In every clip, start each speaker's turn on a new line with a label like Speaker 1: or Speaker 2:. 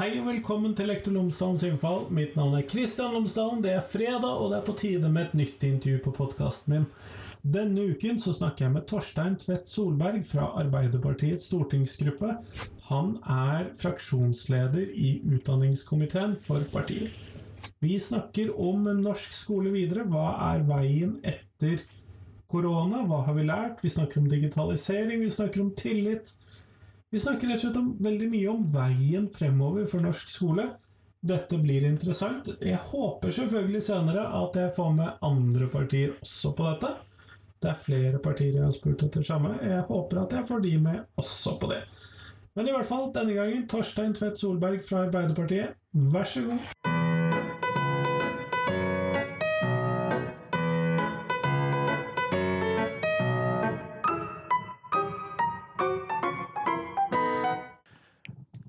Speaker 1: Hei og velkommen til Lektor Lomsdalens innfall. Mitt navn er Kristian Lomsdalen. Det er fredag, og det er på tide med et nytt intervju på podkasten min. Denne uken så snakker jeg med Torstein Tvedt Solberg fra Arbeiderpartiets stortingsgruppe. Han er fraksjonsleder i utdanningskomiteen for partiet. Vi snakker om norsk skole videre. Hva er veien etter korona? Hva har vi lært? Vi snakker om digitalisering, vi snakker om tillit. Vi snakker rett og slett om veldig mye om veien fremover for norsk skole. Dette blir interessant. Jeg håper selvfølgelig senere at jeg får med andre partier også på dette. Det er flere partier jeg har spurt etter samme. Jeg håper at jeg får de med også på det. Men i hvert fall denne gangen Torstein Tvedt Solberg fra Arbeiderpartiet. Vær så god.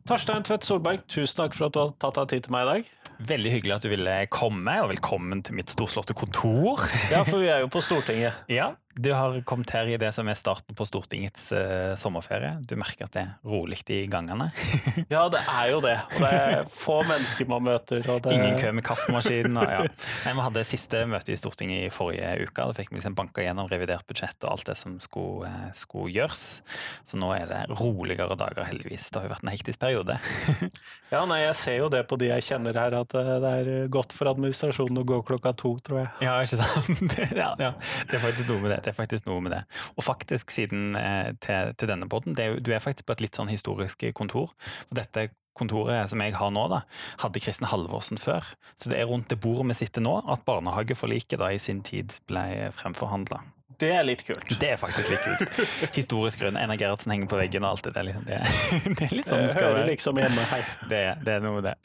Speaker 1: Torstein Tvedt Solberg, tusen takk for at du har tatt deg tid til meg i dag.
Speaker 2: Veldig hyggelig at du ville komme, og velkommen til mitt storslåtte kontor.
Speaker 1: Ja, for vi er jo på Stortinget.
Speaker 2: ja, du har kommet her i det som er starten på Stortingets uh, sommerferie. Du merker at det er rolig i gangene.
Speaker 1: ja, det er jo det. Og det er få mennesker man møter. Det...
Speaker 2: Ingen kø med kaffemaskinen. Og, ja. Vi hadde siste møte i Stortinget i forrige uke. Da fikk vi liksom banka gjennom revidert budsjett og alt det som skulle, uh, skulle, gjøres. Så nå er det roligere dager, heldigvis. Det har jo vært en hektisk periode.
Speaker 1: ja, nei, jeg ser jo det på de jeg kjenner her, at eh, det er godt for administrasjonen å gå klokka to, tror jeg.
Speaker 2: Ja, ikke sant. ja, ja. Det er faktisk noe med det det er faktisk noe med det. Og faktisk, siden eh, til, til, denne poden, du er faktisk på et litt sånn historisk kontor. For dette kontoret som jeg har nå, da, hadde Kristin Halvorsen før. Så det er rundt det bordet vi sitter nå, at barnehageforliket da i sin tid ble fremforhandla.
Speaker 1: Det er litt kult.
Speaker 2: Det er faktisk litt kult. Historisk grunn. Einar Gerhardsen henger på veggen og alt det der. Det,
Speaker 1: det, er litt sånn det skal Hører liksom hjemme her.
Speaker 2: Det, det er noe med det.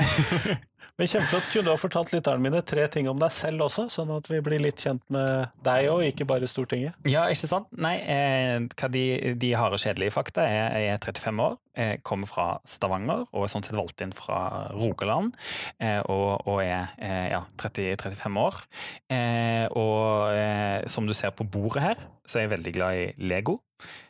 Speaker 1: Men Kjempeflott. Kunne du ha fortalt lytterne mine tre ting om deg selv også, sånn at vi blir litt kjent med deg òg, ikke bare Stortinget?
Speaker 2: Ja, ikke sant. Nei, eh, de, de harde, kjedelige fakta er jeg er 35 år, jeg kommer fra Stavanger og er sånn sett valgt inn fra Rogaland. Eh, og, og er eh, ja, 30, 35 år. Eh, og eh, som du ser på bordet her, så er jeg veldig glad i Lego.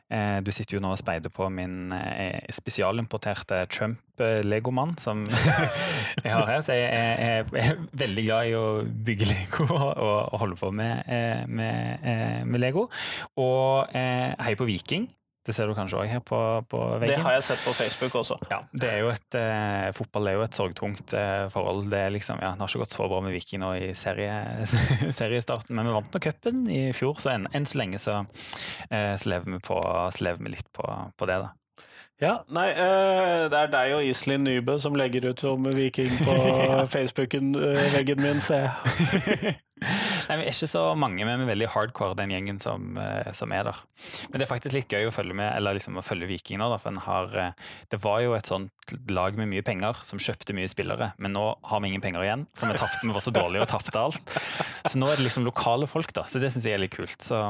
Speaker 2: Eh, du sitter jo nå og speider på min eh, spesialimporterte Trump-legomann som jeg har her. Så jeg er, veldig glad i å bygge Lego og, holde på med, eh, med, med Lego. Og heier på Viking. Det ser du kanskje òg her på, på, veggen.
Speaker 1: Det har jeg sett på Facebook også.
Speaker 2: Ja, det er jo et, eh, Fotball er jo et sorgtungt eh, forhold. Det, liksom, ja, det, har ikke gått så bra med Viking nå i serie, seriestarten, men vi vant nå cupen i fjor, så enn, en så lenge så, eh, så, lever vi på, så lever vi litt på, på det, da.
Speaker 1: Ja, nei, eh, det er deg og Iselin Nybø som legger ut om Viking på Facebooken-veggen min, ser jeg.
Speaker 2: nei, Vi er ikke så mange, men vi er veldig hardcore, den gjengen som, eh, som, er der. Men det er faktisk litt gøy å følge med, eller liksom å følge Viking nå, da, for har, eh, det var jo et sånt lag med mye penger som kjøpte mye spillere, men nå har vi ingen penger igjen, for vi tapte, vi var så dårlige og tapte alt. Så nå er det liksom lokale folk, da, så det syns jeg er litt kult. så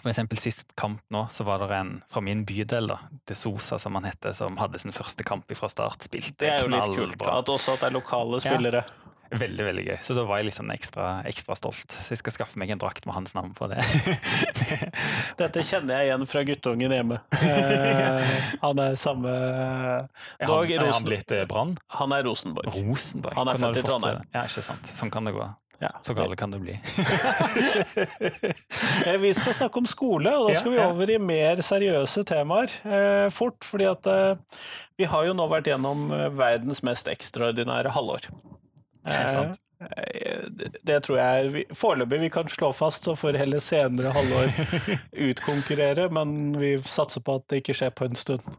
Speaker 2: for eksempel sist kamp nå, så var det en fra min bydel, da, De Sosa som han heter, som hadde sin første kamp fra start. Spilte
Speaker 1: Det er jo litt kult, at også at det er lokale spillere. Ja.
Speaker 2: Veldig veldig gøy. Så da var jeg liksom ekstra, ekstra, stolt. Så jeg skal skaffe meg en drakt med hans navn på det.
Speaker 1: Dette kjenner jeg igjen fra guttungen hjemme. Eh, han er samme
Speaker 2: Er han, er han blitt eh, Brann?
Speaker 1: Han er Rosenborg.
Speaker 2: Rosenborg.
Speaker 1: Han er født i Trondheim.
Speaker 2: Ja, ikke sant. Sånn kan det gå. Ja. Så gale kan det bli.
Speaker 1: Eh, vi skal snakke om skole, og da skal vi over i mer seriøse temaer eh, fort. fordi at eh, vi har jo nå vært gjennom eh, verdens mest ekstraordinære halvår.
Speaker 2: Eh,
Speaker 1: det tror jeg foreløpig vi kan slå fast, så får heller senere halvår utkonkurrere, men vi satser på at det ikke skjer på en stund.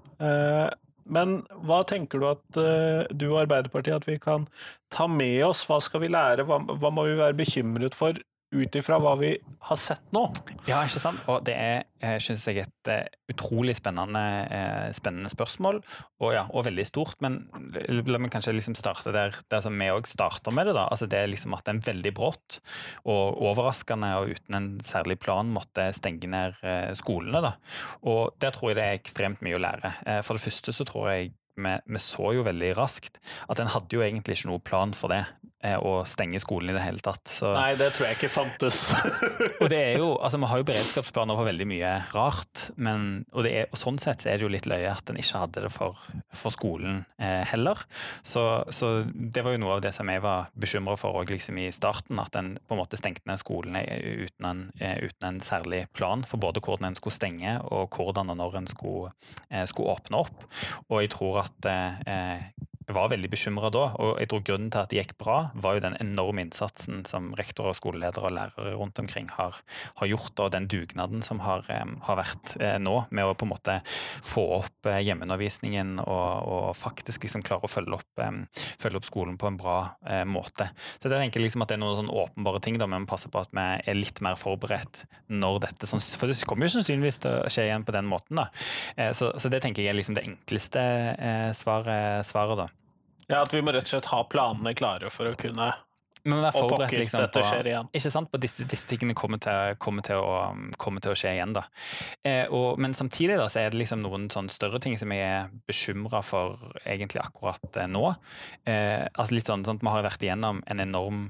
Speaker 1: Eh, men hva tenker du at uh, du og Arbeiderpartiet at vi kan ta med oss? Hva skal vi lære? Hva, hva må vi være bekymret for ut ifra hva vi har sett nå?
Speaker 2: Ja, ikke sant. Og det er, eh, synes jeg, et uh, utrolig spennende, uh, spennende spørsmål, og, ja, og, veldig stort. Men la meg kanskje liksom starte der, der som vi òg starter med det. da. Altså Det er liksom at en veldig brått og overraskende og uten en særlig plan måtte stenge ned skolene. da. Og der tror jeg det er ekstremt mye å lære. For det første så tror jeg vi, vi så jo veldig raskt at en hadde jo egentlig ikke noe plan for det eh, å stenge skolen i det hele tatt. Så,
Speaker 1: Nei, det tror jeg ikke fantes.
Speaker 2: og det er jo, altså Vi har jo beredskapsplaner for veldig mye rart, men, og, det er, og sånn sett så er det jo litt løye at en ikke hadde det for, for skolen eh, heller. Så, så, det var jo noe av det som jeg var bekymra for også, liksom i starten, at en på en måte stengte ned skolene uten en, eh, uten en særlig plan for både hvordan en skulle stenge og hvordan og når en skulle, eh, skulle åpne opp. Og jeg tror at eh, jeg var veldig bekymra da, og jeg tror grunnen til at det gikk bra, var jo den enorme innsatsen som rektorer, skoleledere og lærere rundt omkring har, har gjort, og den dugnaden som har, har, vært eh, nå, med å på en måte få opp eh, hjemmeundervisningen og, og faktisk liksom klare å følge opp, følge opp, skolen på en bra eh, måte. Så jeg tenker liksom at det er noen sånn åpenbare ting, da, vi må passe på at vi er litt mer forberedt når dette sånn, For det kommer jo sannsynligvis til å skje igjen på den måten, da. Så, så det tenker jeg er liksom det enkleste svaret, svaret da.
Speaker 1: Ja, At vi må rett og slett ha planene klare for å kunne
Speaker 2: men vær forberedt
Speaker 1: liksom, på.
Speaker 2: Ikke sant, på disse, disse tingene kommer til, kommer, til å, kommer til, å, skje igjen. da. Eh, og, men samtidig da, så er det liksom noen sånn større ting som jeg er bekymra for egentlig akkurat eh, nå. Eh, altså litt sånn, sånn Vi har vært igjennom en enorm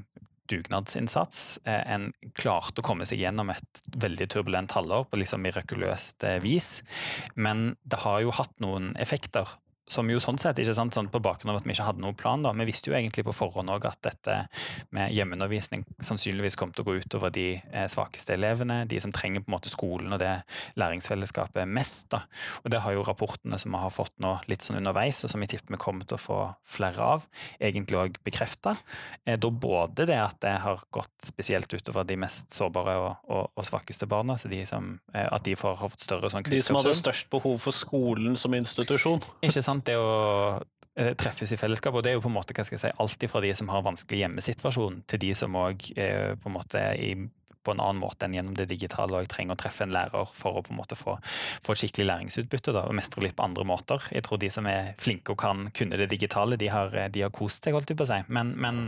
Speaker 2: dugnadsinnsats. Eh, en klarte å komme seg gjennom et veldig turbulent halvår på liksom mirakuløst eh, vis. Men det har jo hatt noen effekter som jo sånn sett, ikke sant, sånn på bakgrunn av at vi ikke hadde noen plan, da. Vi visste jo egentlig på forhånd òg at dette med hjemmeundervisning sannsynligvis kom til å gå utover de eh, svakeste elevene, de som trenger på en måte skolen og det læringsfellesskapet mest. da. Og det har jo rapportene som vi har fått nå litt sånn underveis, og som vi tipper vi kommer til å få flere av, egentlig òg bekrefta. Eh, da både det at det har gått spesielt utover de mest sårbare og, og, og svakeste barna, så de som, eh, at de får, har fått større sånn
Speaker 1: De som hadde størst behov for skolen som institusjon.
Speaker 2: Ikke sant? Det å eh, treffes i fellesskap. Og det er jo på en måte, hva skal jeg si, alltid fra de som har vanskelig hjemmesituasjon, til de som òg på en måte i på en annen måte enn gjennom det digitale, og jeg trenger å treffe en lærer for å på en måte få, få et skikkelig læringsutbytte da, og mestre litt på andre måter. Jeg tror de som er flinke og kan kunne det digitale, de har, de har kost seg, holdt jeg på å si. Men, men,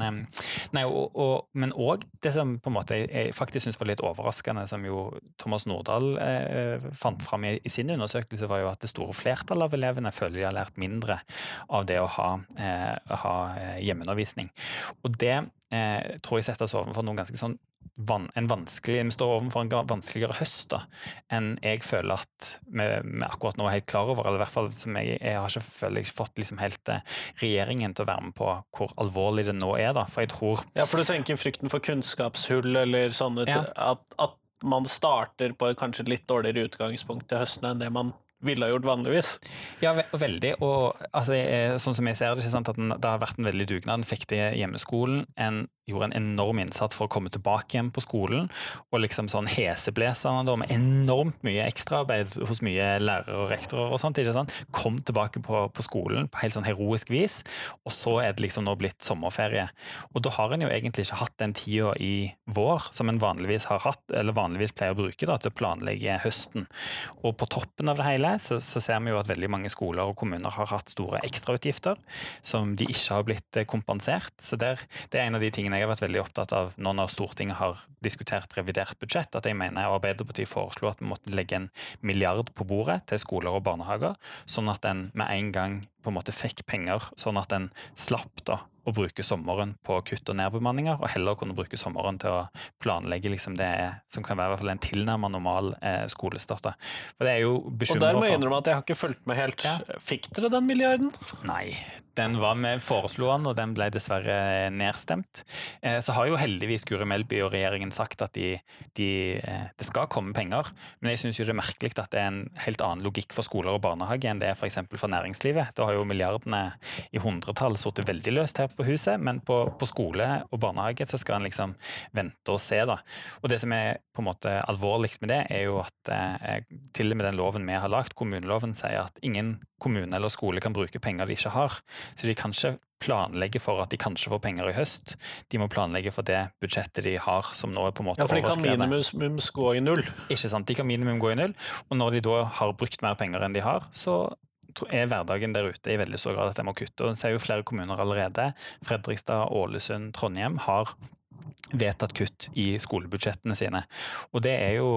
Speaker 2: nei, og, og, men også det som på en måte jeg faktisk syns var litt overraskende, som jo Thomas Nordahl eh, fant fram i, i, sin undersøkelse, var jo at det store flertallet av elevene føler de har lært mindre av det å ha, eh, ha eh, hjemmeundervisning. Og det eh, tror jeg setter oss overfor noen ganske sånn van, en vanskelig, vi står overfor en vanskeligere høst da, enn jeg føler at vi, vi, akkurat nå er helt klar over. eller i hvert fall som Jeg, jeg har ikke føler jeg fått liksom helt eh, regjeringen til å være med på hvor alvorlig det nå er. da, for jeg tror...
Speaker 1: Ja, for du tenker frykten for kunnskapshull eller sånne ja. at, at man starter på et kanskje litt dårligere utgangspunkt til høsten enn det man ville ha gjort vanligvis.
Speaker 2: Ja, veldig. Og altså, sånn som jeg ser det, ikke sant, at det har vært en veldig dugnad. En fikk det hjemmeskolen. En gjorde en enorm innsats for å komme tilbake igjen på skolen. Og liksom sånn heseblesende da, med enormt mye ekstraarbeid hos mye lærere og rektorer og sånt. ikke sant? Kom tilbake på, på, skolen på helt sånn heroisk vis. Og så er det liksom nå blitt sommerferie. Og da har en jo egentlig ikke hatt den tida i vår som en vanligvis har hatt, eller vanligvis pleier å bruke da, til å planlegge høsten. Og på toppen av det hele så, så, ser vi jo at veldig mange skoler og kommuner har hatt store ekstrautgifter som de ikke har blitt kompensert. Så der, det er en av de tingene jeg har vært veldig opptatt av nå når Stortinget har diskutert revidert budsjett, at jeg mener Arbeiderpartiet foreslo at vi måtte legge en milliard på bordet til skoler og barnehager, sånn at en med en gang på en måte fikk penger, sånn at en slapp da å bruke sommeren på kutt og nedbemanninger, og heller kunne bruke sommeren til å planlegge liksom det som kan være i hvert fall en tilnærmet normal eh, skolestart. For det er jo
Speaker 1: Og der må jeg innrømme at jeg har ikke fulgt med helt. Ja. Fikk dere den milliarden?
Speaker 2: Nei, den var med, foreslo han, og den ble dessverre nedstemt. Eh, så har jo heldigvis Guri Melby og regjeringen sagt at de, de, eh, det skal komme penger, men jeg syns det er merkelig at det er en helt annen logikk for skoler og barnehage enn det er f.eks. For, for næringslivet. Da har jo milliardene i hundretall sittet veldig løst her på huset, men på, på, skole og barnehage så skal en liksom vente og se, da. Og det som er på en måte alvorlig med det, er jo at eh, til og med den loven vi har lagt, kommuneloven, sier at ingen kommune eller skole kan bruke penger de ikke har. Så de kan ikke planlegge for at de kanskje får penger i høst. De må planlegge for det budsjettet de har, som nå er på en måte
Speaker 1: Ja, for de kan minimum gå i null.
Speaker 2: Ikke sant. De kan minimum gå i null. Og når de da har brukt mer penger enn de har, så er hverdagen der ute i veldig stor grad at de må kutte. Og ser jo flere kommuner allerede. Fredrikstad, Ålesund, Trondheim har vedtatt kutt i skolebudsjettene sine. Og det er jo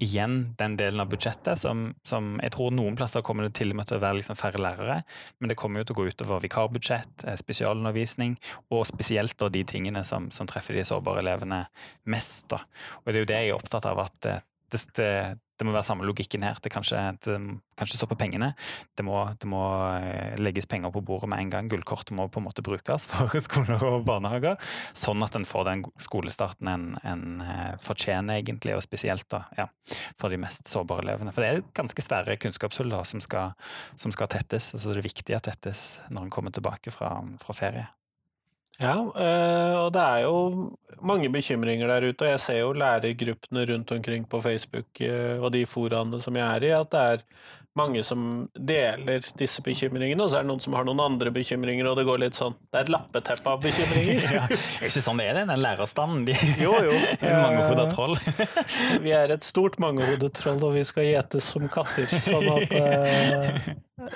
Speaker 2: igjen den delen av budsjettet som, som, jeg tror noen plasser kommer det til å være liksom færre lærere, men det kommer jo til å gå utover vikarbudsjett, eh, spesialundervisning, og spesielt da de tingene som, som treffer de sårbare elevene mest. Da. Og det er jo det jeg er opptatt av, at eh, det, det, det må være samme logikken her. Det kan ikke, stå på pengene. Det må, det må, eh, legges penger på bordet med en gang. Gullkortet må på en måte brukes for skoler og barnehager, sånn at en får den skolestarten en, en eh, fortjener, egentlig, og spesielt da, ja, for de mest sårbare elevene. For det er ganske svære kunnskapshull som, skal, som skal tettes, og så er det viktig at tettes når en kommer tilbake fra, fra ferie.
Speaker 1: Ja, eh, og det er jo mange bekymringer der ute, og jeg ser jo lærergruppene rundt omkring på Facebook eh, og de foraene som jeg er i, at det er mange som deler disse bekymringene, og så er det noen som har noen andre bekymringer, og det går litt sånn Det er et lappeteppe av bekymringer.
Speaker 2: ja, er ikke sånn det er, det? Den lærerstanden? De
Speaker 1: jo, jo.
Speaker 2: mangehoda troll.
Speaker 1: vi er et stort mangehodet troll, og vi skal gjetes som katter, sånn at uh,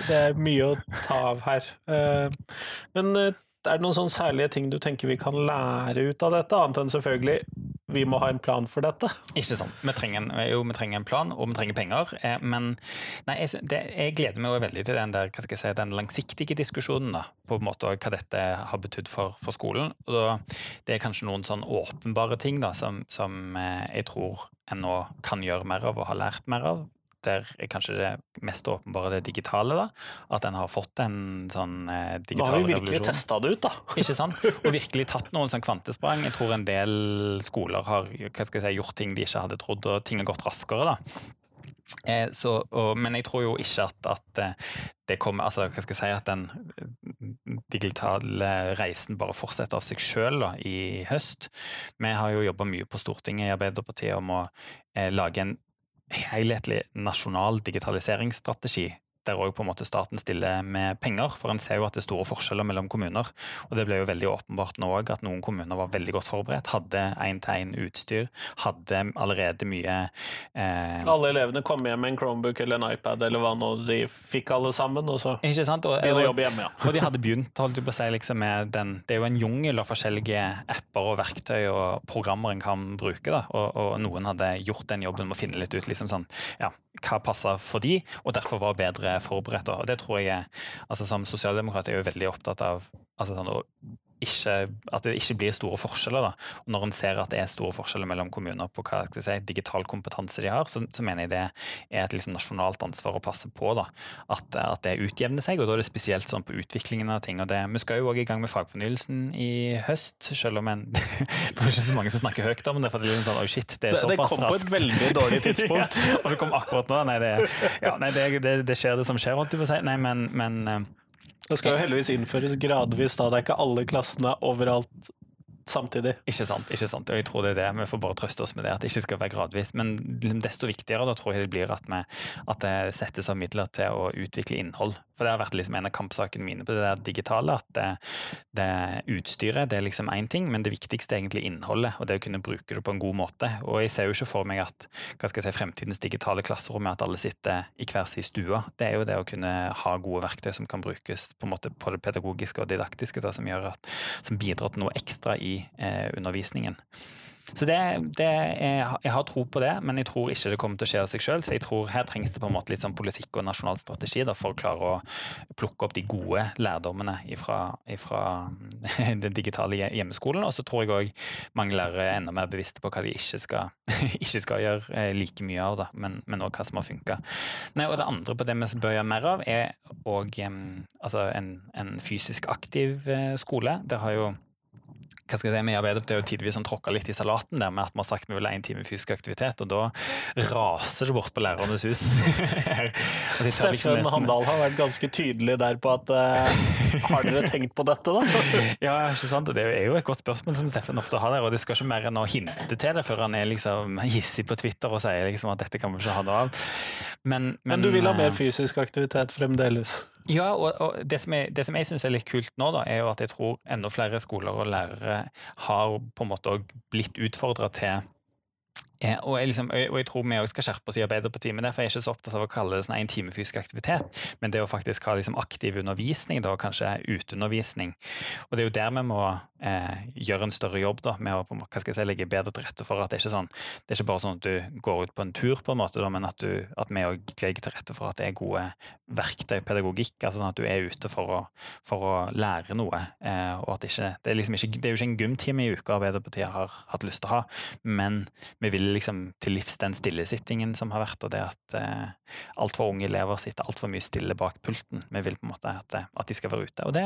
Speaker 1: det er mye å ta av her. Uh, men uh, er det noen sånne særlige ting du tenker vi kan lære ut av dette, annet enn selvfølgelig vi må ha en plan for dette?
Speaker 2: Ikke sant. Vi trenger en, jo, vi trenger en plan, og vi trenger penger. Eh, men nei, jeg, det, jeg, gleder meg veldig til den, der, si, den langsiktige diskusjonen da, på en måte, hva dette har betydd for, for, skolen. Og da, det er kanskje noen sånn åpenbare ting da, som, som eh, jeg tror en nå kan gjøre mer av og har lært mer av der er kanskje det mest åpenbare det digitale. da, At en har fått en sånn eh, digital revolusjon. Da har vi virkelig
Speaker 1: testa det ut, da.
Speaker 2: Ikke sant? Og virkelig tatt noen sånn kvantesprang. Jeg tror en del skoler har si, gjort ting de ikke hadde trodd, og ting har gått raskere. da. Eh, så, og, men jeg tror jo ikke at, at, eh, det kommer altså, hva skal jeg si, at den eh, digitale reisen bare fortsetter av seg sjøl i høst. Vi har jo jobba mye på Stortinget i Arbeiderpartiet om å eh, lage en helhetlig nasjonal digitaliseringsstrategi der òg staten stiller med penger, for en ser jo at det er store forskjeller mellom kommuner. Og det ble jo veldig åpenbart nå òg at noen kommuner var veldig godt forberedt, hadde én-til-én-utstyr, hadde allerede mye
Speaker 1: eh... Alle elevene kom hjem med en Chromebook eller en iPad eller hva nå de fikk alle sammen, og så
Speaker 2: Ikke sant? Og,
Speaker 1: begynne å jobbe hjemme, ja.
Speaker 2: og de hadde begynt, holdt jeg på å si, liksom med den Det er jo en jungel av forskjellige apper og verktøy og programmer en kan bruke, da, og, og noen hadde gjort den jobben med å finne litt ut liksom sånn, ja, hva passer for de, og derfor var bedre forberedt. Og det tror jeg altså Som sosialdemokrat er jeg jo veldig opptatt av altså sånn, ikke, at det ikke blir store forskjeller. Da. Og når en ser at det er store forskjeller mellom kommuner på hva si, digital kompetanse de har, så, så, mener jeg det er et liksom, nasjonalt ansvar å passe på da, at, at, det utjevner seg. og Da er det spesielt sånn på utviklingen av ting. og det, Vi skal jo òg i gang med fagfornyelsen i høst, selv om en jeg tror ikke så mange som snakker høyt om det. for Det er liksom sånn, oh shit, det er såpass
Speaker 1: raskt. Det kom på et veldig dårlig tidspunkt.
Speaker 2: ja, og det kom akkurat nå. Nei, det, ja, nei, det, det, skjer det som skjer, holdt jeg på å si. Nei, men, men eh,
Speaker 1: det skal jo heldigvis innføres gradvis, da. Det er ikke alle klassene overalt samtidig.
Speaker 2: Ikke sant. ikke sant. Og jeg tror det er det. Vi får bare trøste oss med det, at det ikke skal være gradvis. Men liksom desto viktigere da tror jeg det blir at, vi, at det settes av midler til å utvikle innhold. For det har vært liksom en av kampsakene mine på det der digitale. At det, det utstyret det er liksom én ting, men det viktigste er egentlig innholdet. Og det å kunne bruke det på en god måte. Og jeg ser jo ikke for meg at hva skal jeg si, fremtidens digitale klasserom er at alle sitter i hver sin stue. Det er jo det å kunne ha gode verktøy som kan brukes på, en måte på det pedagogiske og didaktiske, da, som, gjør at, som bidrar til noe ekstra i eh, undervisningen. Så det, det er, Jeg har tro på det, men jeg tror ikke det kommer til å skje av seg sjøl. Så jeg tror her trengs det på en måte litt sånn politikk og nasjonal strategi da, for å klare å plukke opp de gode lærdommene fra den digitale hjemmeskolen. Og så tror jeg òg mange lærere er enda mer bevisste på hva de ikke skal, ikke skal gjøre eh, like mye av, da, men òg hva som har funka. Det andre på det vi bør gjøre mer av, er òg altså en, en fysisk aktiv eh, skole. Det har jo hva skal jeg si, Vi i Arbeiderpartiet har tidvis sånn tråkka litt i salaten der med at vi har sagt vi vil ha én time fysisk aktivitet, og da raser det bort på Lærernes hus.
Speaker 1: Steffen liksom Handal har vært ganske tydelig der på at uh, Har dere tenkt på dette, da?
Speaker 2: ja, ikke sant. Det er jo et godt spørsmål som Steffen ofte har der, og det skal ikke mer enn å hinte til det før han er liksom hissig på Twitter og sier liksom at dette kan vi ikke ha noe av.
Speaker 1: Men, men, men du vil ha mer eh, fysisk aktivitet fremdeles?
Speaker 2: Ja, og, og det, som jeg, det som jeg syns er litt kult nå, da, er jo at jeg tror enda flere skoler og lærere har på en måte blitt utfordra til Eh, og, jeg liksom, og jeg tror vi også skal skjerpe oss i Arbeiderpartiet, men derfor er jeg ikke så opptatt av å kalle det sånn en time fysisk aktivitet, men det å faktisk ha liksom aktiv undervisning, da, kanskje uteundervisning. Og det er jo der vi må eh, gjøre en større jobb da, med å hva skal jeg si, legge bedre til rette for at det er ikke sånn, det er ikke bare sånn at du går ut på en tur, på en måte, da, men at, du, at vi legger til rette for at det er gode verktøy, pedagogikk, altså sånn at du er ute for å, for å lære noe. Eh, og at ikke, det, er liksom ikke, det er jo ikke en gymtime i uka Arbeiderpartiet har hatt lyst til å ha, men vi vil liksom til livs den stillesittingen som har vært, og det at eh, altfor unge elever sitter altfor mye stille bak pulten. Vi vil på en måte at, eh, at, de skal være ute. Og det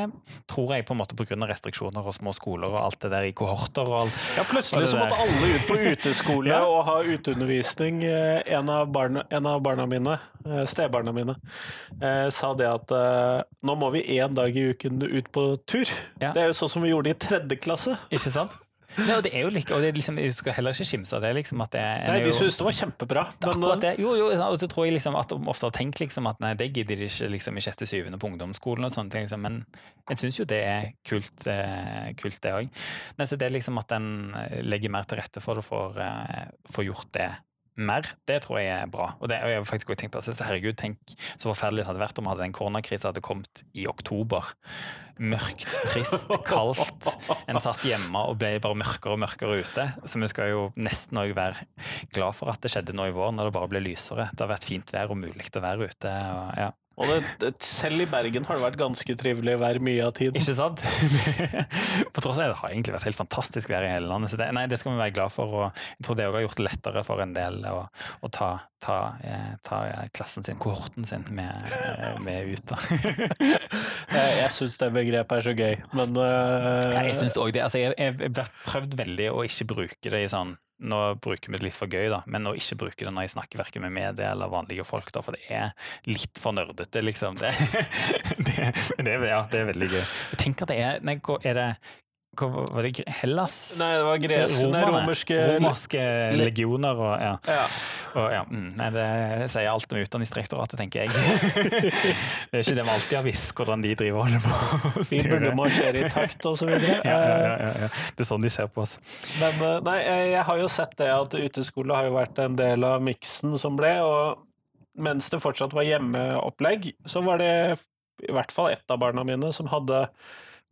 Speaker 2: tror jeg på en måte pga. restriksjoner og små skoler og alt det der i kohorter og alt.
Speaker 1: Ja, plutselig så måtte alle ut på uteskole ja. og ha uteundervisning. Eh, en av barna, en av barna mine, eh, stebarna mine, eh, sa det at eh, nå må vi én dag i uken ut på tur. Ja. Det er jo sånn som vi gjorde i tredje klasse.
Speaker 2: Ikke sant? Nei, og det er jo like, og det er liksom, Du skal heller ikke skimse av det. liksom at det
Speaker 1: Nei, De syntes det var kjempebra.
Speaker 2: Men, eh, det, jo, jo, og så tror jeg liksom at de ofte har tenkt liksom at nei, det gidder de ikke liksom i sjette-syvende på ungdomsskolen, og sånt, liksom, men jeg syns jo det er kult, eh, kult det òg. Det er liksom at en legger mer til rette for det, får, eh, får gjort det mer, det tror jeg er bra. Og, det, og jeg har faktisk også tenkt på altså, Herregud, tenk så forferdelig det hadde vært om hadde den koronakrisa hadde kommet i oktober. Mørkt, trist, kaldt. En satt hjemme og ble bare mørkere og mørkere ute. Så vi skal jo nesten òg være glad for at det skjedde nå i vår, når det bare ble lysere. Det har vært fint vær og mulig å være ute. Og, ja.
Speaker 1: Og det, det, selv i Bergen har det vært ganske trivelig vær mye av tiden.
Speaker 2: Ikke sant? På tross av det har egentlig vært helt fantastisk vær i hele landet. Så det, nei, det skal vi være glad for. Og jeg tror det òg har gjort det lettere for en del å, å ta, ta, eh, ta, klassen sin, kohorten sin, med, eh, med ut.
Speaker 1: jeg jeg syns det begrepet er så gøy, men uh...
Speaker 2: ja, Jeg syns òg det. Altså, jeg har prøvd veldig å ikke bruke det i sånn nå bruker vi det litt for gøy, da, men å ikke bruke det når jeg snakker verken med media eller vanlige folk, da, for det er litt for nerdete, liksom. Det, det, det, ja, det er veldig gøy. Tenk at det er, nei, er det var det Hellas?
Speaker 1: Nei, det var gresene, romerske
Speaker 2: Romerske legioner og ja. ja. Og, ja mm, nei, det sier alt om Utdanningsdirektoratet, tenker jeg. det er ikke det vi alltid har visst, hvordan de driver og holder
Speaker 1: på. Vi burde marsjere i takt og så videre.
Speaker 2: Ja, ja, ja, Det er sånn de ser på oss.
Speaker 1: Men eh, nei, jeg har jo sett det at uteskole har jo vært en del av miksen som ble, og mens det fortsatt var hjemmeopplegg, så var det i hvert fall ett av barna mine som hadde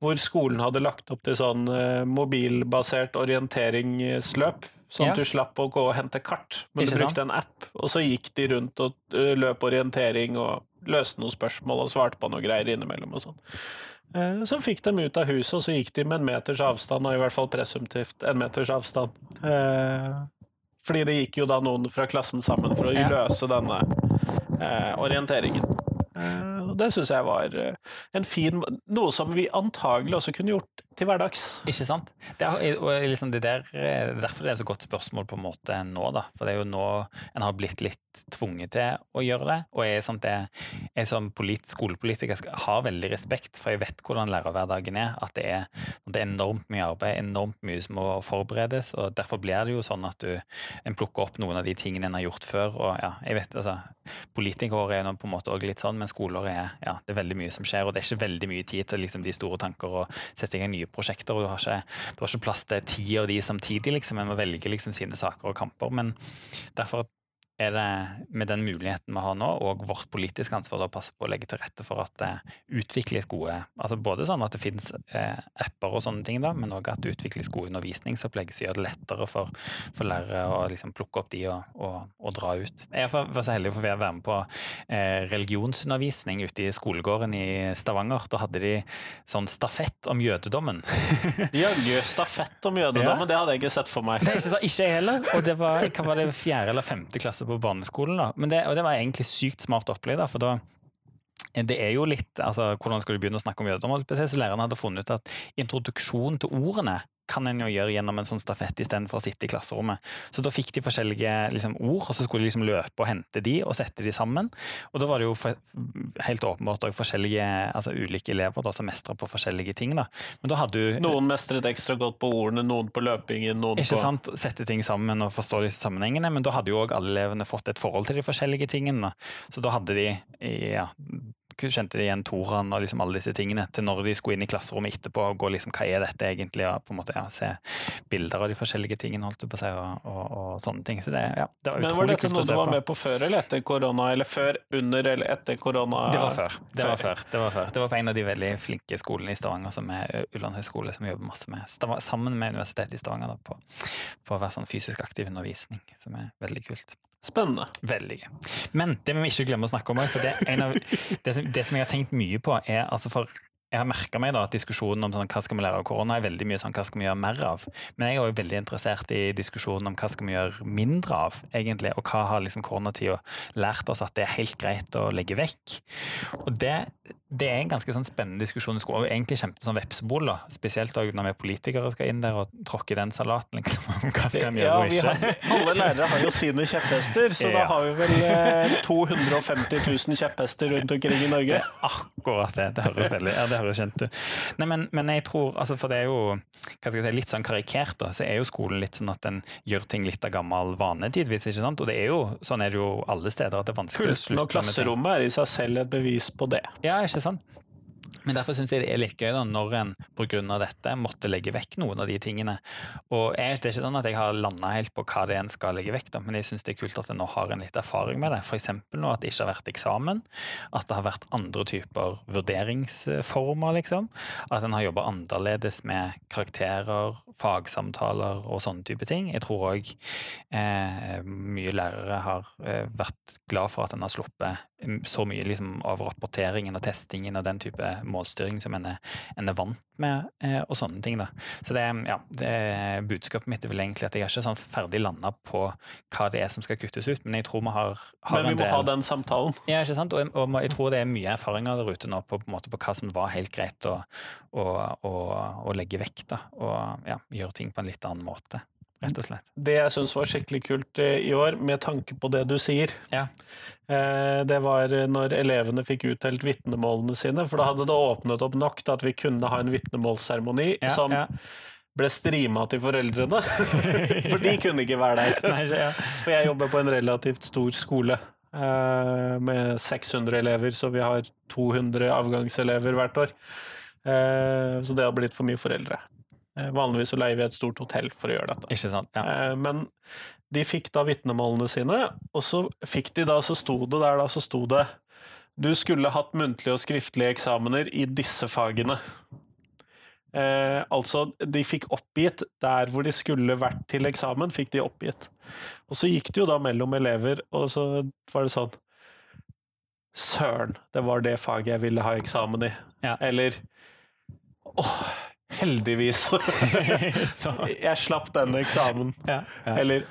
Speaker 1: hvor skolen hadde lagt opp til sånn uh, mobilbasert orienteringsløp. Sånn at du slapp å gå og hente kart, men Ikke du brukte sant? en app. Og så gikk de rundt og uh, løp orientering og løste noen spørsmål og svarte på noe greier innimellom og sånn. Uh, så fikk de ut av huset, og så gikk de med en meters avstand, og i hvert fall presumptivt en meters avstand. fordi det gikk jo da noen fra klassen sammen for å løse denne orienteringen. Det syns jeg var eh, en fin Noe som vi antagelig også kunne gjort til hverdags.
Speaker 2: Ikke sant? Det er, liksom det der, eh, derfor det er så godt spørsmål på en måte nå, da. For det er jo nå en har blitt litt tvunget til å gjøre det. Og jeg, sånn jeg, jeg som polit, skolepolitiker har veldig respekt, for jeg vet hvordan lærerhverdagen er. At det er, det er, enormt mye arbeid, enormt mye som må forberedes. og Derfor blir det jo sånn at du en plukker opp noen av de tingene en har gjort før. og ja, jeg vet altså, Politikere er nå på en måte også litt sånn, men skoler er ja, det er veldig mye som skjer. Og det er ikke veldig mye tid til liksom, de store tanker og sette i gang nye prosjekter. og du har, ikke, du har ikke plass til ti av de samtidig. liksom, En må velge liksom, sine saker og kamper. Men derfor er det med den muligheten vi har nå, og vårt politiske ansvar å passe på å legge til rette for at det utvikles gode altså Både sånn at det finnes eh, apper og sånne ting, da, men òg at det utvikles gode undervisningsopplegg som gjør det lettere for, for lærere å liksom plukke opp de og, og, og dra ut. Jeg var så heldig å få være med på eh, religionsundervisning ute i skolegården i Stavanger. Da hadde de sånn stafett om jødedommen.
Speaker 1: Ja, stafett om jødedommen, ja. det hadde jeg ikke sett for meg.
Speaker 2: Det er ikke, så, ikke jeg heller. Og det var, hva var det, fjerde eller femte klasse på barneskolen. da. Det, og det var egentlig sykt smart opplegg, for da det er jo litt altså, Hvordan skal du begynne å snakke om jødedom? Så Læreren hadde funnet ut at introduksjon til ordene kan en jo gjøre gjennom en sånn stafett istedenfor å sitte i klasserommet. Så da fikk de forskjellige liksom, ord, og så skulle de liksom løpe og hente de og sette de sammen. Og da var det jo for, helt åpenbart forskjellige, altså ulike elever da, som mestra på forskjellige ting. da. Men da hadde du...
Speaker 1: Noen mestret ekstra godt på ordene, noen på løpingen, noen
Speaker 2: ikke på sant? Sette ting sammen og forstå disse sammenhengene. Men da hadde jo òg alle elevene fått et forhold til de forskjellige tingene. Så da hadde de ja, kjente de igjen Toran og liksom alle disse tingene, til når de skulle inn i klasserommet etterpå og gå liksom, hva er dette egentlig, og på en måte ja, se bilder av de forskjellige tingene, holdt på å si, og, og, og, sånne ting. Så det, ja, det var
Speaker 1: Men var dette noe du var med på før eller etter korona, eller før, under eller etter korona?
Speaker 2: Det var før. Det var før. Det var, før. Det var på en av de veldig flinke skolene i Stavanger, som er Ulland høgskole, som jobber masse med sammen med Universitetet i Stavanger da, på, på å være sånn fysisk aktiv undervisning, som er veldig kult.
Speaker 1: Spennende.
Speaker 2: Veldig. Men det vi ikke glemme å snakke om for det, av, det, som, det, som, jeg har tenkt mye på, er altså for jeg har merka meg da at diskusjonen om sånn, hva skal vi lære av korona, er veldig mye sånn hva skal vi gjøre mer av. Men jeg er også veldig interessert i diskusjonen om hva skal vi gjøre mindre av, egentlig. Og hva har liksom koronatida lært oss at det er helt greit å legge vekk. Og det det er en ganske sånn spennende diskusjon i skolen, og egentlig kjempe sånn vepsebol. da, Spesielt når vi politikere skal inn der og tråkke den salaten. liksom, Hva skal en gjøre og ikke?
Speaker 1: Har, alle lærere har jo sine kjepphester, så ja. da har vi vel 250 eh, 000 kjepphester rundt omkring i Norge.
Speaker 2: Det akkurat det. Det høres veldig ja, det høres kjent ut. Nei, men, men, jeg tror, altså for det er jo hva skal jeg si, litt sånn karikert, da, så er jo skolen litt sånn at den gjør ting litt av gammel vane tidvis. ikke sant? Og det er jo, sånn er det jo alle steder, at det er vanskelig
Speaker 1: å slutte med ting. Pulten og klasserommet er i seg selv et bevis på det.
Speaker 2: Ja, ikke sant? Men derfor syns jeg det er litt gøy da, når en pga. dette måtte legge vekk noen av de tingene. Og jeg, Det er ikke sånn at jeg har landa helt på hva det en skal legge vekk, da, men jeg syns det er kult at en nå har en litt erfaring med det. F.eks. nå at det ikke har vært eksamen, at det har vært andre typer vurderingsformer, liksom. At en har jobba annerledes med karakterer, fagsamtaler og sånne type ting. Jeg tror òg eh, mye lærere har eh, vært glad for at en har sluppet så mye liksom, av rapporteringen og testingen og den type målstyring som en er, en er vant med, eh, og sånne ting. da. Så det, ja, det Budskapet mitt er vel egentlig at jeg har ikke sånn ferdig landa på hva det er som skal kuttes ut, men jeg tror vi har,
Speaker 1: har Men vi må del, ha den samtalen.
Speaker 2: Ja, ikke sant? Og, og, jeg tror det er mye erfaringer der ute nå på, på, på hva som var helt greit å, å, å, å legge vekk, da, og ja, gjøre ting på en litt annen måte rett og slett.
Speaker 1: Det jeg syns var skikkelig kult eh, i år, med tanke på det du sier,
Speaker 2: ja.
Speaker 1: Eh, det var når elevene fikk utdelt vitnemålene sine, for da hadde det åpnet opp nok til at vi kunne ha en vitnemålsseremoni ja, som ja. ble strima til foreldrene. for de kunne ikke være der. For jeg jobber på en relativt stor skole. Eh, med 600 elever, så vi har 200 avgangselever hvert år. Så det har blitt for mye foreldre. Eh, vanligvis så leier vi et stort hotell for å gjøre dette.
Speaker 2: Ikke sant, ja.
Speaker 1: Eh, men de fikk da vitnemålene sine, og så fikk de da, så sto det der da, så sto det Du skulle hatt muntlige og skriftlige eksamener i disse fagene. Eh, altså, de fikk oppgitt der hvor de skulle vært til eksamen, fikk de oppgitt. Og så gikk det jo da mellom elever, og så var det sånn Søren, det var det faget jeg ville ha eksamen i.
Speaker 2: Ja.
Speaker 1: Eller åh, Heldigvis. jeg slapp denne eksamen.
Speaker 2: Ja, ja.
Speaker 1: Eller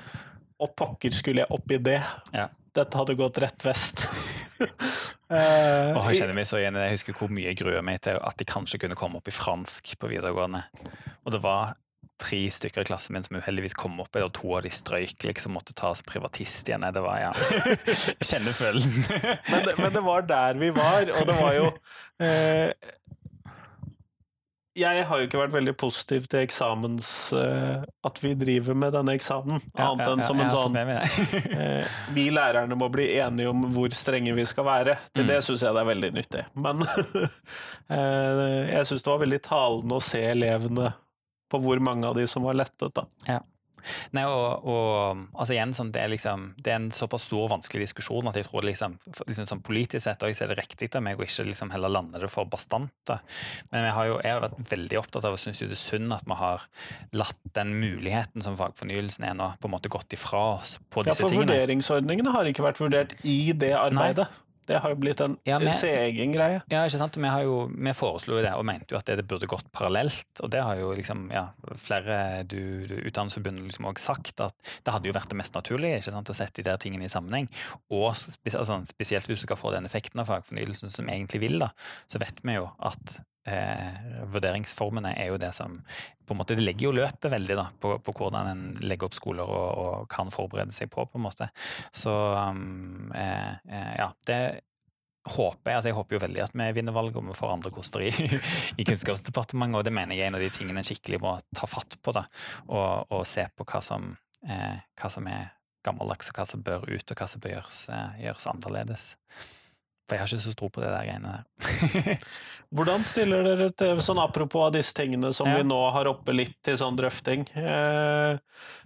Speaker 1: Å pokker skulle jeg oppi det.
Speaker 2: Ja.
Speaker 1: Dette hadde gått rett vest.
Speaker 2: uh, oh, jeg kjenner meg så igjen Jeg husker hvor mye jeg gruer meg til at de kanskje kunne komme opp i fransk på videregående. Og det var tre stykker i klassen min som uheldigvis kom opp, og to av de strøyk, liksom måtte tas privatist igjen. Det var, ja Jeg kjenner følelsen.
Speaker 1: men, det, men, det, var der vi var, og det var jo eh, jeg har jo ikke vært veldig positiv til eksamens uh, At vi driver med denne eksamen, ja, annet enn ja, som en sånn uh, Vi lærerne må bli enige om hvor strenge vi skal være. Til mm. det syns jeg det er veldig nyttig. Men uh, jeg syns det var veldig talende å se elevene på hvor mange av de som var lettet, da.
Speaker 2: Nei, og, og altså igjen, sånn, det, er liksom, det er en såpass stor og vanskelig diskusjon at jeg tror liksom, liksom sånn politisk sett også, er det riktig av meg å ikke liksom heller lande det for bastant. Men jeg har jo jeg har vært veldig opptatt av og syns det er synd at vi har latt den muligheten som fagfornyelsen er nå, på en måte gått ifra oss på disse tingene. Ja,
Speaker 1: for vurderingsordningene har ikke vært vurdert i det arbeidet. Nei. Det har jo blitt en ja, egen greie.
Speaker 2: Ja, ikke sant. Vi, jo, vi, foreslo jo det, og mente jo at det, det, burde gått parallelt. Og det har jo liksom, ja, flere du, du Utdannelsesforbundet liksom også sagt, at det hadde jo vært det mest naturlige ikke sant, å sette de der tingene i sammenheng. Og altså, spesielt hvis du skal få den effekten av fagfornyelsen som egentlig vil, da, så vet vi jo at eh, vurderingsformene er jo det som på en måte, Det legger jo løpet veldig da, på, på hvordan en legger opp skoler og, og, kan forberede seg på, på en måte. Så um, eh, ja, det håper jeg, altså jeg håper jo veldig at vi vinner valget og vi får andre koster i, i Kunnskapsdepartementet, og det mener jeg er en av de tingene en skikkelig må ta fatt på, da, og, og se på hva som, eh, hva som er gammeldags, og hva som bør ut, og hva som bør gjøres, eh, gjøres annerledes. For jeg har ikke så tro på det der greiene der.
Speaker 1: Hvordan stiller dere til sånn apropos av disse tingene som
Speaker 2: Ja.
Speaker 1: vi nå har oppe litt til sånn drøfting, eh,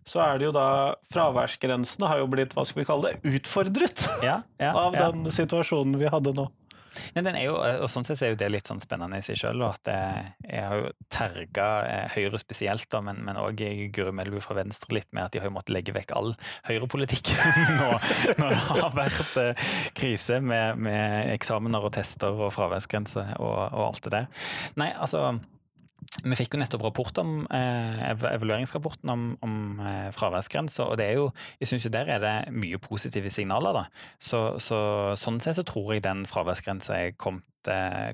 Speaker 1: så er det jo da Fraværsgrensene har jo blitt, hva skal vi kalle det, utfordret
Speaker 2: Ja, ja,
Speaker 1: av den situasjonen vi hadde nå.
Speaker 2: Men den er jo, og sånn sett er jo det litt sånn spennende i seg sjøl. At jeg, har jo terga eh, Høyre spesielt, da, men, men òg Guri Melbu fra Venstre litt med at de har jo måttet legge vekk all høyrepolitikk nå når det har vært eh, krise med, med eksamener og tester og fraværsgrense og, og alt det der. Nei, altså vi fikk jo nettopp rapport om, eh, evalueringsrapporten om, om eh, fraværsgrenser, og det er jo, jeg synes jo der er det mye positive signaler. da. Så, så Sånn sett så tror jeg den fraværsgrensa er kommet,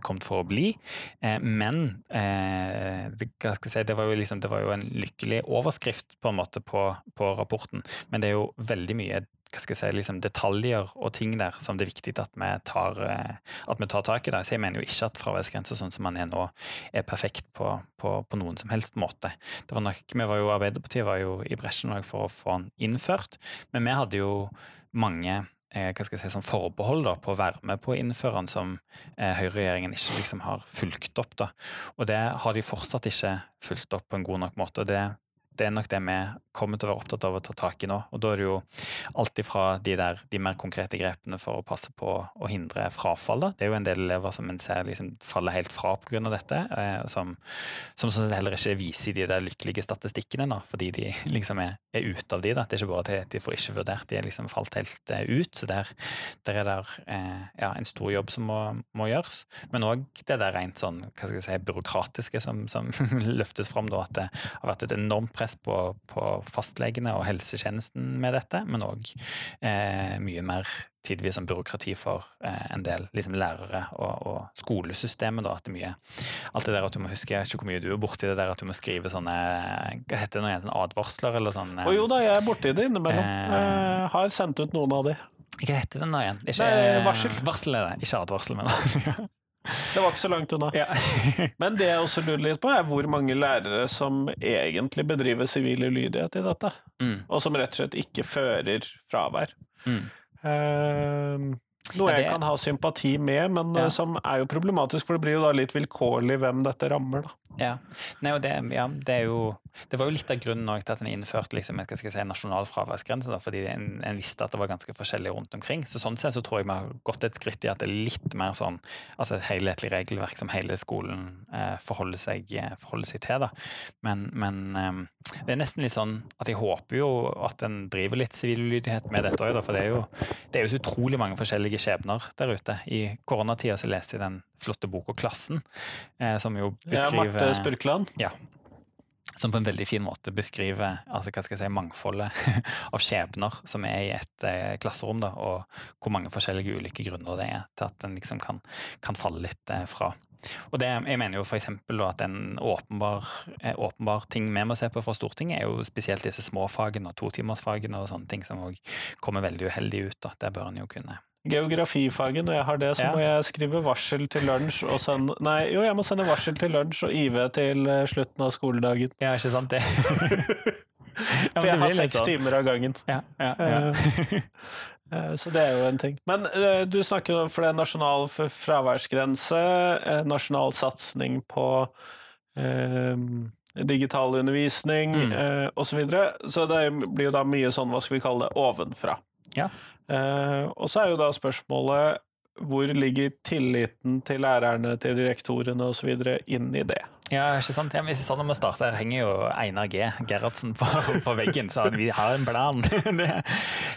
Speaker 2: kommet for å bli. Eh, men eh, si, det, var liksom, det var jo en lykkelig overskrift på en måte på, på rapporten, men det er jo veldig mye si, liksom detaljer og ting der som det er viktig at vi tar, eh, at vi tar tak i. Der. Så jeg mener jo ikke at fraværsgrensa sånn som man er nå, er perfekt på, på, på noen som helst måte. Det var nok, vi var jo, Arbeiderpartiet var jo i bresjen for å få den innført, men vi hadde jo mange eh, hva skal jeg si, sånn forbehold da, på å være med på å innføre den som eh, høyreregjeringen ikke liksom har fulgt opp. Da. Og det har de fortsatt ikke fulgt opp på en god nok måte. og det det er nok det vi kommer til å være opptatt av å ta tak i nå. Og da er det jo alt ifra de, der, de mer konkrete grepene for å passe på å hindre frafall. Da. Det er jo en del elever som en ser liksom faller helt fra pga. dette, eh, som, som sånn heller ikke viser de der lykkelige statistikkene, da, fordi de liksom er, er ute av de. Da. Det er ikke bare at de får ikke vurdert, de er liksom falt helt eh, ut. Så der, der er det eh, ja, en stor jobb som må, må gjøres. Men òg det der rent sånn, hva skal jeg si, byråkratiske som, som løftes fram, da, at det har vært et enormt press på, på fastlegene og helsetjenesten med dette, men òg eh, mye mer tidvis som byråkrati for eh, en del liksom, lærere og, og skolesystemet. Da, at det mye, alt det der at du må huske, jeg vet ikke hvor mye du er borti det der at du må skrive sånne hva heter det igjen, advarsler eller sånn? eh,
Speaker 1: Og jo da, jeg er borti det innimellom.
Speaker 2: Eh.
Speaker 1: Har sendt ut noen av de.
Speaker 2: Hva heter det nå igjen? Ikke,
Speaker 1: Nei, varsel.
Speaker 2: Varsel er det, ikke advarsel, men
Speaker 1: Det var ikke så langt unna.
Speaker 2: ja.
Speaker 1: Men det jeg også lurer litt på, er hvor mange lærere som egentlig bedriver sivil ulydighet i dette,
Speaker 2: mm,
Speaker 1: og som rett og slett ikke fører fravær.
Speaker 2: mm.
Speaker 1: Eh, noe jeg kan ha sympati med, men
Speaker 2: Ja.
Speaker 1: eh, som er jo problematisk, for det blir jo da litt vilkårlig hvem dette rammer, da.
Speaker 2: Ja. Nei, og det, ja, det er jo Det var jo litt av grunnen til at en innførte liksom, si, nasjonal fraværsgrense, da, fordi en, en visste at det var ganske forskjellig rundt omkring. Så sånn sett så tror jeg vi har gått et skritt i at det er litt mer sånn altså et helhetlig regelverk som hele skolen eh, forholder, seg, eh, forholder seg til. da. Men, men eh, det er nesten litt sånn at jeg håper jo at en driver litt sivil ulydighet med dette òg, for det er, jo, det er jo så utrolig mange forskjellige skjebner der ute. I koronatida så leste jeg den flotte boka 'Klassen', eh, som jo beskriver Ja,
Speaker 1: Marte Spurkland.
Speaker 2: ja. Som på en veldig fin måte beskriver altså, hva skal jeg si, mangfoldet av skjebner som er i et eh, klasserom, da, og hvor mange forskjellige ulike grunner det er til at en liksom kan, kan falle litt eh, fra. Og det, jeg mener jo for da at en åpenbar, eh, åpenbar ting vi må se på fra Stortinget, er jo spesielt disse småfagene og totimersfagene og sånne ting som òg kommer veldig uheldig ut. da. Der bør en jo kunne
Speaker 1: Geografifaget, når jeg har det, så
Speaker 2: Ja.
Speaker 1: må jeg skrive varsel til lunsj og sende Nei, jo, jeg må sende varsel til lunsj og IV til eh, slutten av skoledagen.
Speaker 2: Ja, ikke sant det?
Speaker 1: For jeg har seks
Speaker 2: sånn.
Speaker 1: timer av gangen.
Speaker 2: Ja, ja, ja.
Speaker 1: Eh, Så det er jo en ting. Men eh, du snakker jo for det er nasjonal fraværsgrense, eh, nasjonal satsing på eh, digital undervisning
Speaker 2: Mm.
Speaker 1: eh, osv. Så, videre. så det blir jo da mye sånn, hva skal vi kalle det, ovenfra.
Speaker 2: Ja.
Speaker 1: Eh, og så er jo da spørsmålet hvor ligger tilliten til lærerne, til direktorene osv. inn i det?
Speaker 2: Ja, ikke sant? Ja, men sånn om å starte, her henger jo Einar G. Gerhardsen på, på veggen, så vi har en plan. det,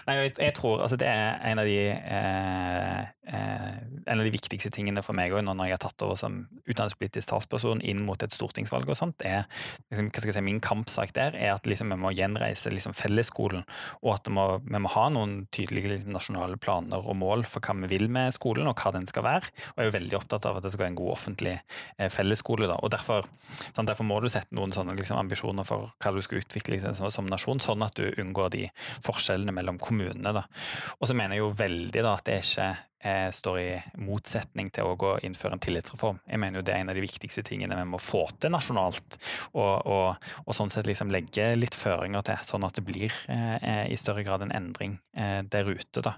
Speaker 2: nei, jeg, jeg tror altså det er en av de eh, eh, en av de viktigste tingene for meg òg, nå når jeg har tatt over som utdanningspolitisk talsperson inn mot et stortingsvalg og sånt, er liksom, hva skal jeg si, min kampsak der er at liksom, vi må gjenreise liksom, fellesskolen, og at det må, vi må ha noen tydelige liksom, nasjonale planer og mål for hva vi vil med skolen, og hva den skal være. Og jeg er jo veldig opptatt av at det skal være en god offentlig eh, fellesskole. Da. og derfor Sant? Derfor må du sette noen sånne liksom, ambisjoner for hva du skal utvikle som, som nasjon, sånn at du unngår de forskjellene mellom kommunene. Da. Og så mener jeg jo veldig da, at det er ikke står i motsetning til å innføre en tillitsreform. Jeg mener jo det er en av de viktigste tingene vi må få til nasjonalt, og, og, og sånn sett liksom legge litt føringer til, sånn at det blir eh, i større grad en endring eh, der ute. da.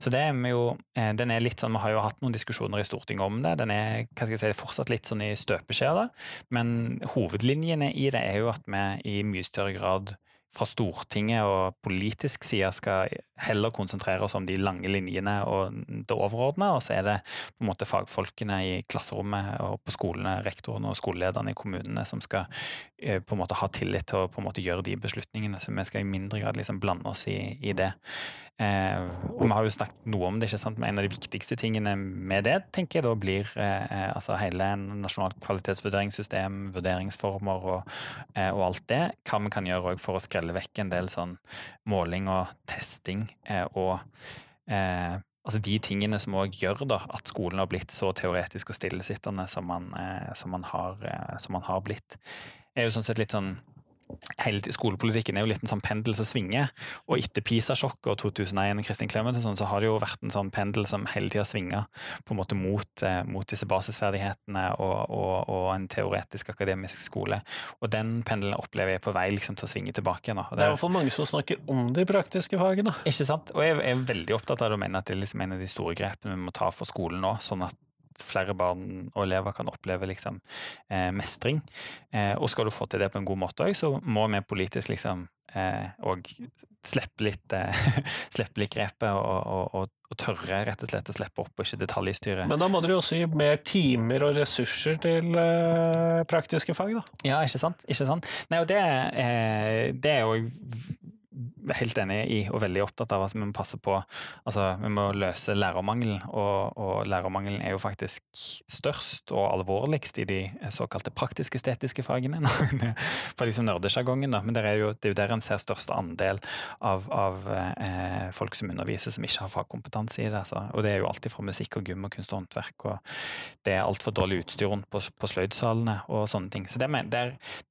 Speaker 2: Så det er vi jo, eh, den er litt sånn, Vi har jo hatt noen diskusjoner i Stortinget om det. Den er hva skal jeg si, fortsatt litt sånn i støpeskjea, men hovedlinjene i det er jo at vi i mye større grad fra Stortinget og politisk side skal heller konsentrere oss om de lange linjene og det overordna, og så er det på en måte fagfolkene i klasserommet og på skolene, rektorene og skolelederne i kommunene som skal eh, på en måte ha tillit til å på en måte gjøre de beslutningene. Så vi skal i mindre grad liksom blande oss i, i det. Eh, og vi har jo snakket noe om det, ikke sant? men en av de viktigste tingene med det, tenker jeg da blir eh, eh altså hele nasjonalt kvalitetsvurderingssystem, vurderingsformer og, eh, og, alt det. Hva vi kan gjøre for å skrelle vekk en del sånn måling og testing eh, og eh, altså de tingene som òg gjør da, at skolen har blitt så teoretisk og stillesittende som man, som man, har, som man har blitt. er jo sånn sett litt sånn hele skolepolitikken er jo litt en sånn pendel som svinger. Og etter PISA-sjokket og 2001 og Kristin Clemet sånn, så har det jo vært en sånn pendel som hele tida svinger på en måte mot, eh, mot disse basisferdighetene og, og, og, en teoretisk akademisk skole. Og den pendelen opplever jeg på vei liksom, til å svinge tilbake. igjen.
Speaker 1: Det, det er i hvert fall mange som snakker om de praktiske fagene.
Speaker 2: Ikke sant. Og jeg er veldig opptatt av det og mener at det er liksom en av de store grepene vi må ta for skolen nå. sånn at flere barn og elever kan oppleve liksom, eh, mestring. Eh, og skal du få til det på en god måte òg, så må vi politisk liksom eh, slippe litt, slippe litt grepet og, og, og, og, tørre rett og slett å slippe opp og ikke detaljstyre.
Speaker 1: Men da må dere også gi mer timer og ressurser til praktiske fag, da?
Speaker 2: Ja, ikke sant. Ikke sant? Nei, og det, det er jo helt enig i og veldig opptatt av at vi må passe på altså Vi må løse lærermangelen, og, og lærermangelen er jo faktisk størst og alvorligst i de såkalte praktisk-estetiske fagene. For liksom nerdesjargongen, men det er, jo, det er jo der en ser størst andel av, av eh, folk som underviser som ikke har fagkompetanse i det. Altså. Og det er jo alltid fra musikk og gym og kunst og håndverk, og det er altfor dårlig utstyr rundt på, på sløydsalene og sånne ting. Så det, det,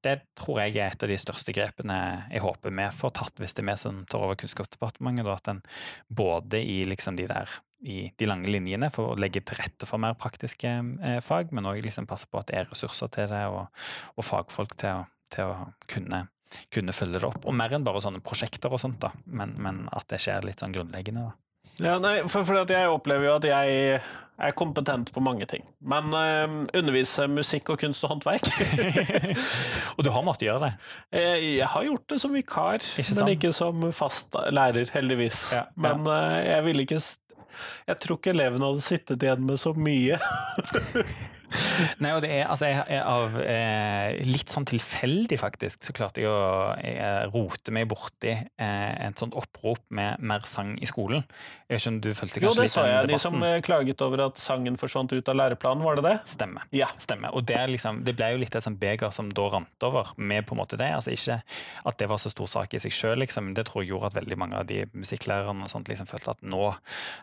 Speaker 2: det tror jeg er et av de største grepene jeg håper vi får tatt hvis det vi som tar over Kunnskapsdepartementet, at en både i liksom de der i de lange linjene for å legge til rette for mer praktiske eh, fag, men òg liksom passe på at det er ressurser til det, og, og fagfolk til å, til å kunne, kunne, følge det opp. Og mer enn bare sånne prosjekter og sånt, da, men, men at det skjer litt sånn grunnleggende. da.
Speaker 1: Ja, nei, for, for jeg opplever jo at jeg er kompetent på mange ting. Men uh, underviser musikk og kunst og håndverk
Speaker 2: Og du har måttet gjøre det?
Speaker 1: Jeg, jeg har gjort det som vikar, ikke men ikke som fast lærer, heldigvis. Ja, ja. Men uh, jeg ville ikke Jeg tror ikke elevene hadde sittet igjen med så mye.
Speaker 2: Nei, og det er altså jeg, jeg, av eh, Litt sånn tilfeldig, faktisk, så klarte jeg å rote meg borti eh, et sånt opprop med mer sang i skolen. Jeg vet ikke om du følte kanskje
Speaker 1: Jo, det sa jeg. De som eh, klaget over at sangen forsvant ut av læreplanen, var det det?
Speaker 2: Stemmer. Ja. Stemmer. Og det, liksom, det ble jo litt et sånt beger som da rant over, med på en måte det. Altså Ikke at det var så stor sak i seg sjøl, liksom. Det tror jeg gjorde at veldig mange av de musikklærerne og sånt liksom følte at nå,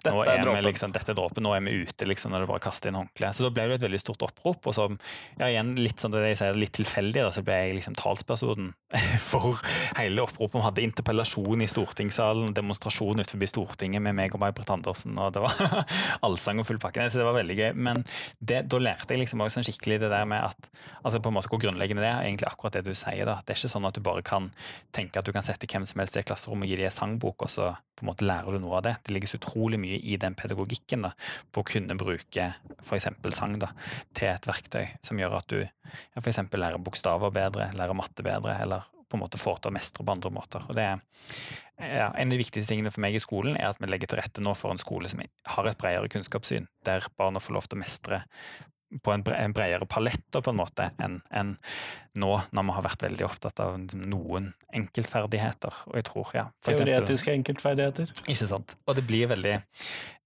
Speaker 2: nå er, er vi liksom, dette er dråpen, nå er vi ute, liksom, når du bare kaster inn håndkleet. Så da ble det et veldig stort stort opprop, og som ja, igjen litt sånn det jeg sier, litt tilfeldig, da, så ble jeg liksom talspersonen for hele oppropet. Vi hadde interpellasjon i stortingssalen, demonstrasjon utenfor Stortinget med meg og May-Britt Andersen, og det var allsang og full pakke. Så det var veldig gøy. Men det, da lærte jeg liksom også sånn skikkelig det der med at altså på en måte hvor grunnleggende det er, egentlig akkurat det du sier. da, Det er ikke sånn at du bare kan tenke at du kan sette hvem som helst i et klasserom og gi dem en sangbok, og så på en måte lærer du noe av det. Det ligger så utrolig mye i den pedagogikken da, på å kunne bruke f.eks. sang da, til et verktøy som gjør at du ja, f.eks. lærer bokstaver bedre, lærer matte bedre, eller på en måte får til å mestre på andre måter. Og det er ja, En av de viktigste tingene for meg i skolen er at vi legger til rette nå for en skole som har et bredere kunnskapssyn, der barna får lov til å mestre på en, bredere palett på en måte enn en nå, når vi har vært veldig opptatt av noen enkeltferdigheter. Og jeg tror, ja
Speaker 1: Teoretiske enkeltferdigheter.
Speaker 2: Ikke sant. Og det blir veldig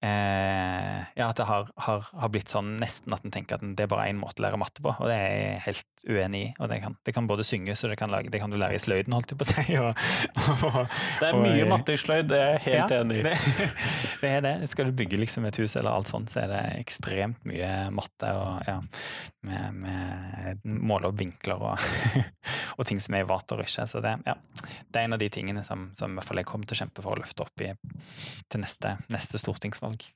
Speaker 2: eh, Ja, at det har, har, har, blitt sånn nesten at en tenker at det er bare én måte å lære matte på, og det er jeg helt uenig i. Og det kan, det kan både synges, og det kan, lage, det kan, du lære i sløyden, holdt jeg på å si. Og,
Speaker 1: og, det er mye matte i sløyd, det er jeg helt ja, enig i.
Speaker 2: Det, det, er det. Skal du bygge liksom et hus eller alt sånt, så er det ekstremt mye matte. og ja, med, med måle opp vinkler og og ting som er i vater og ikke. Så det, ja, det, er en av de tingene som, som jeg kommer til å kjempe for å løfte opp i, til neste, neste stortingsvalg.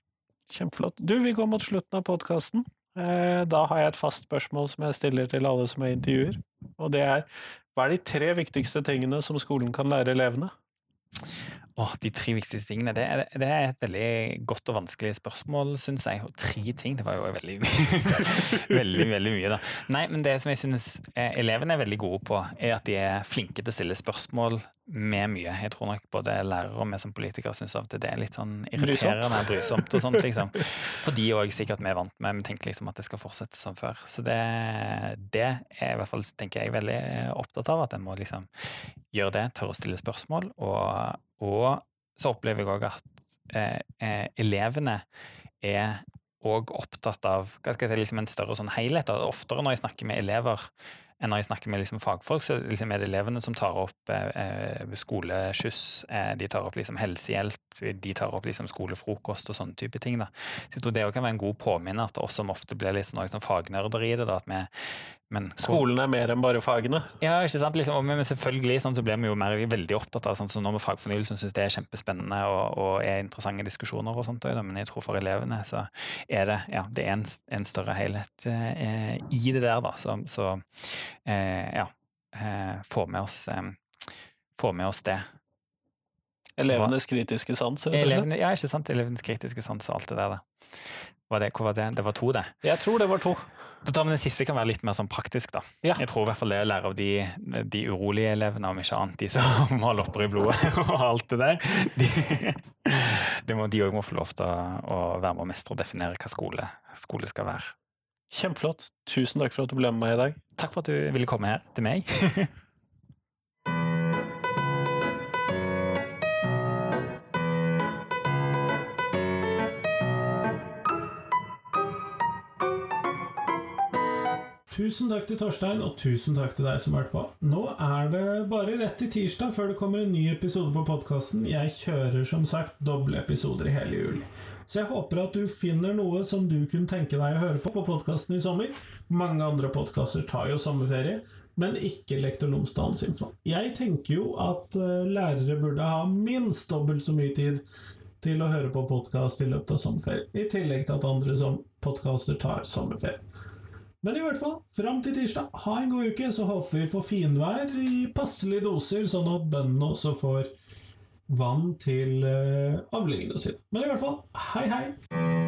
Speaker 3: Kjempeflott. Du, vi går mot slutten av podkasten. Da har jeg et fast spørsmål som jeg stiller til alle som jeg intervjuer. Og det er hva er de tre viktigste tingene som skolen kan lære elevene?
Speaker 2: Åh, de tre viktigste tingene. Det er, det er, et veldig godt og vanskelig spørsmål, syns jeg. Og tre ting, det var jo veldig mye. veldig, veldig mye, da. Nei, men det som jeg synes elevene er veldig gode på, er at de er flinke til å stille spørsmål med mye. Jeg tror nok både lærere og vi som politikere syns at det er litt sånn irriterende og brysomt og sånt, liksom. For de òg sikkert vi er vant med, vi tenker liksom at det skal fortsette som før. Så det, det er i hvert fall, tenker jeg, veldig opptatt av, at en må liksom gjøre det, tørre å stille spørsmål. Og, og så opplever jeg òg at eh, eh, elevene er òg opptatt av si, liksom en større sånn helhet. Oftere når jeg snakker med elever når jeg snakker med liksom fagfolk, så liksom er det elevene som tar opp eh, eh skoleskyss, eh, de tar opp liksom helsehjelp, de tar opp liksom skolefrokost og sånne type ting. Da. Så jeg tror det kan være en god påminner at oss som ofte blir litt sånn, sånn fagnerder i det. Da, at vi
Speaker 3: men, Skolen er mer enn bare fagene?
Speaker 2: Ja, ikke sant. Liksom, men selvfølgelig sånn, så blir vi jo mer veldig opptatt av sånn, så nå med fagfornyelsen syns det er kjempespennende og, og, er interessante diskusjoner og sånt. Men jeg tror for elevene så er det, ja, det er en, en større helhet eh, i det der, da. Så, så ja, eh, få med oss eh, få med oss det.
Speaker 3: Elevenes kritiske sans,
Speaker 2: rett og slett? Ja, ikke sant. Elevenes kritiske sans og alt det der, da. Var det, hvor var det? Det var to, det?
Speaker 3: Jeg tror det var to.
Speaker 2: Da tar vi det siste kan være litt mer sånn praktisk, da. Ja. Jeg tror i hvert fall det å lære av de, de urolige elevene, om ikke annet de som har lopper i blodet og alt det der. De, de må, de må få lov til å, å, være med å mestre og definere hva skole, skole skal være.
Speaker 3: Kjempeflott. Tusen takk for at du ble med meg i dag.
Speaker 2: Takk for at du ville komme her til meg.
Speaker 1: Tusen takk til Torstein, og tusen takk til deg som hørte på. Nå er det bare rett til tirsdag før det kommer en ny episode på podkasten. Jeg kjører som sagt doble episoder i hele juli. Så jeg håper at du finner noe som du kunne tenke deg å høre på på podkasten i sommer. Mange andre podkaster tar jo sommerferie, men ikke Lektor Lomsdalen sin. Jeg tenker jo at eh, lærere burde ha minst dobbelt så mye tid til å høre på podkast i løpet av sommerferie, i tillegg til at andre som podkaster tar sommerferie. Men i hvert fall, fram til tirsdag, ha en god uke, så håper vi på finvær i passelige doser, sånn at bøndene også får vann til uh, avlingene sine. Men i hvert fall, hei hei!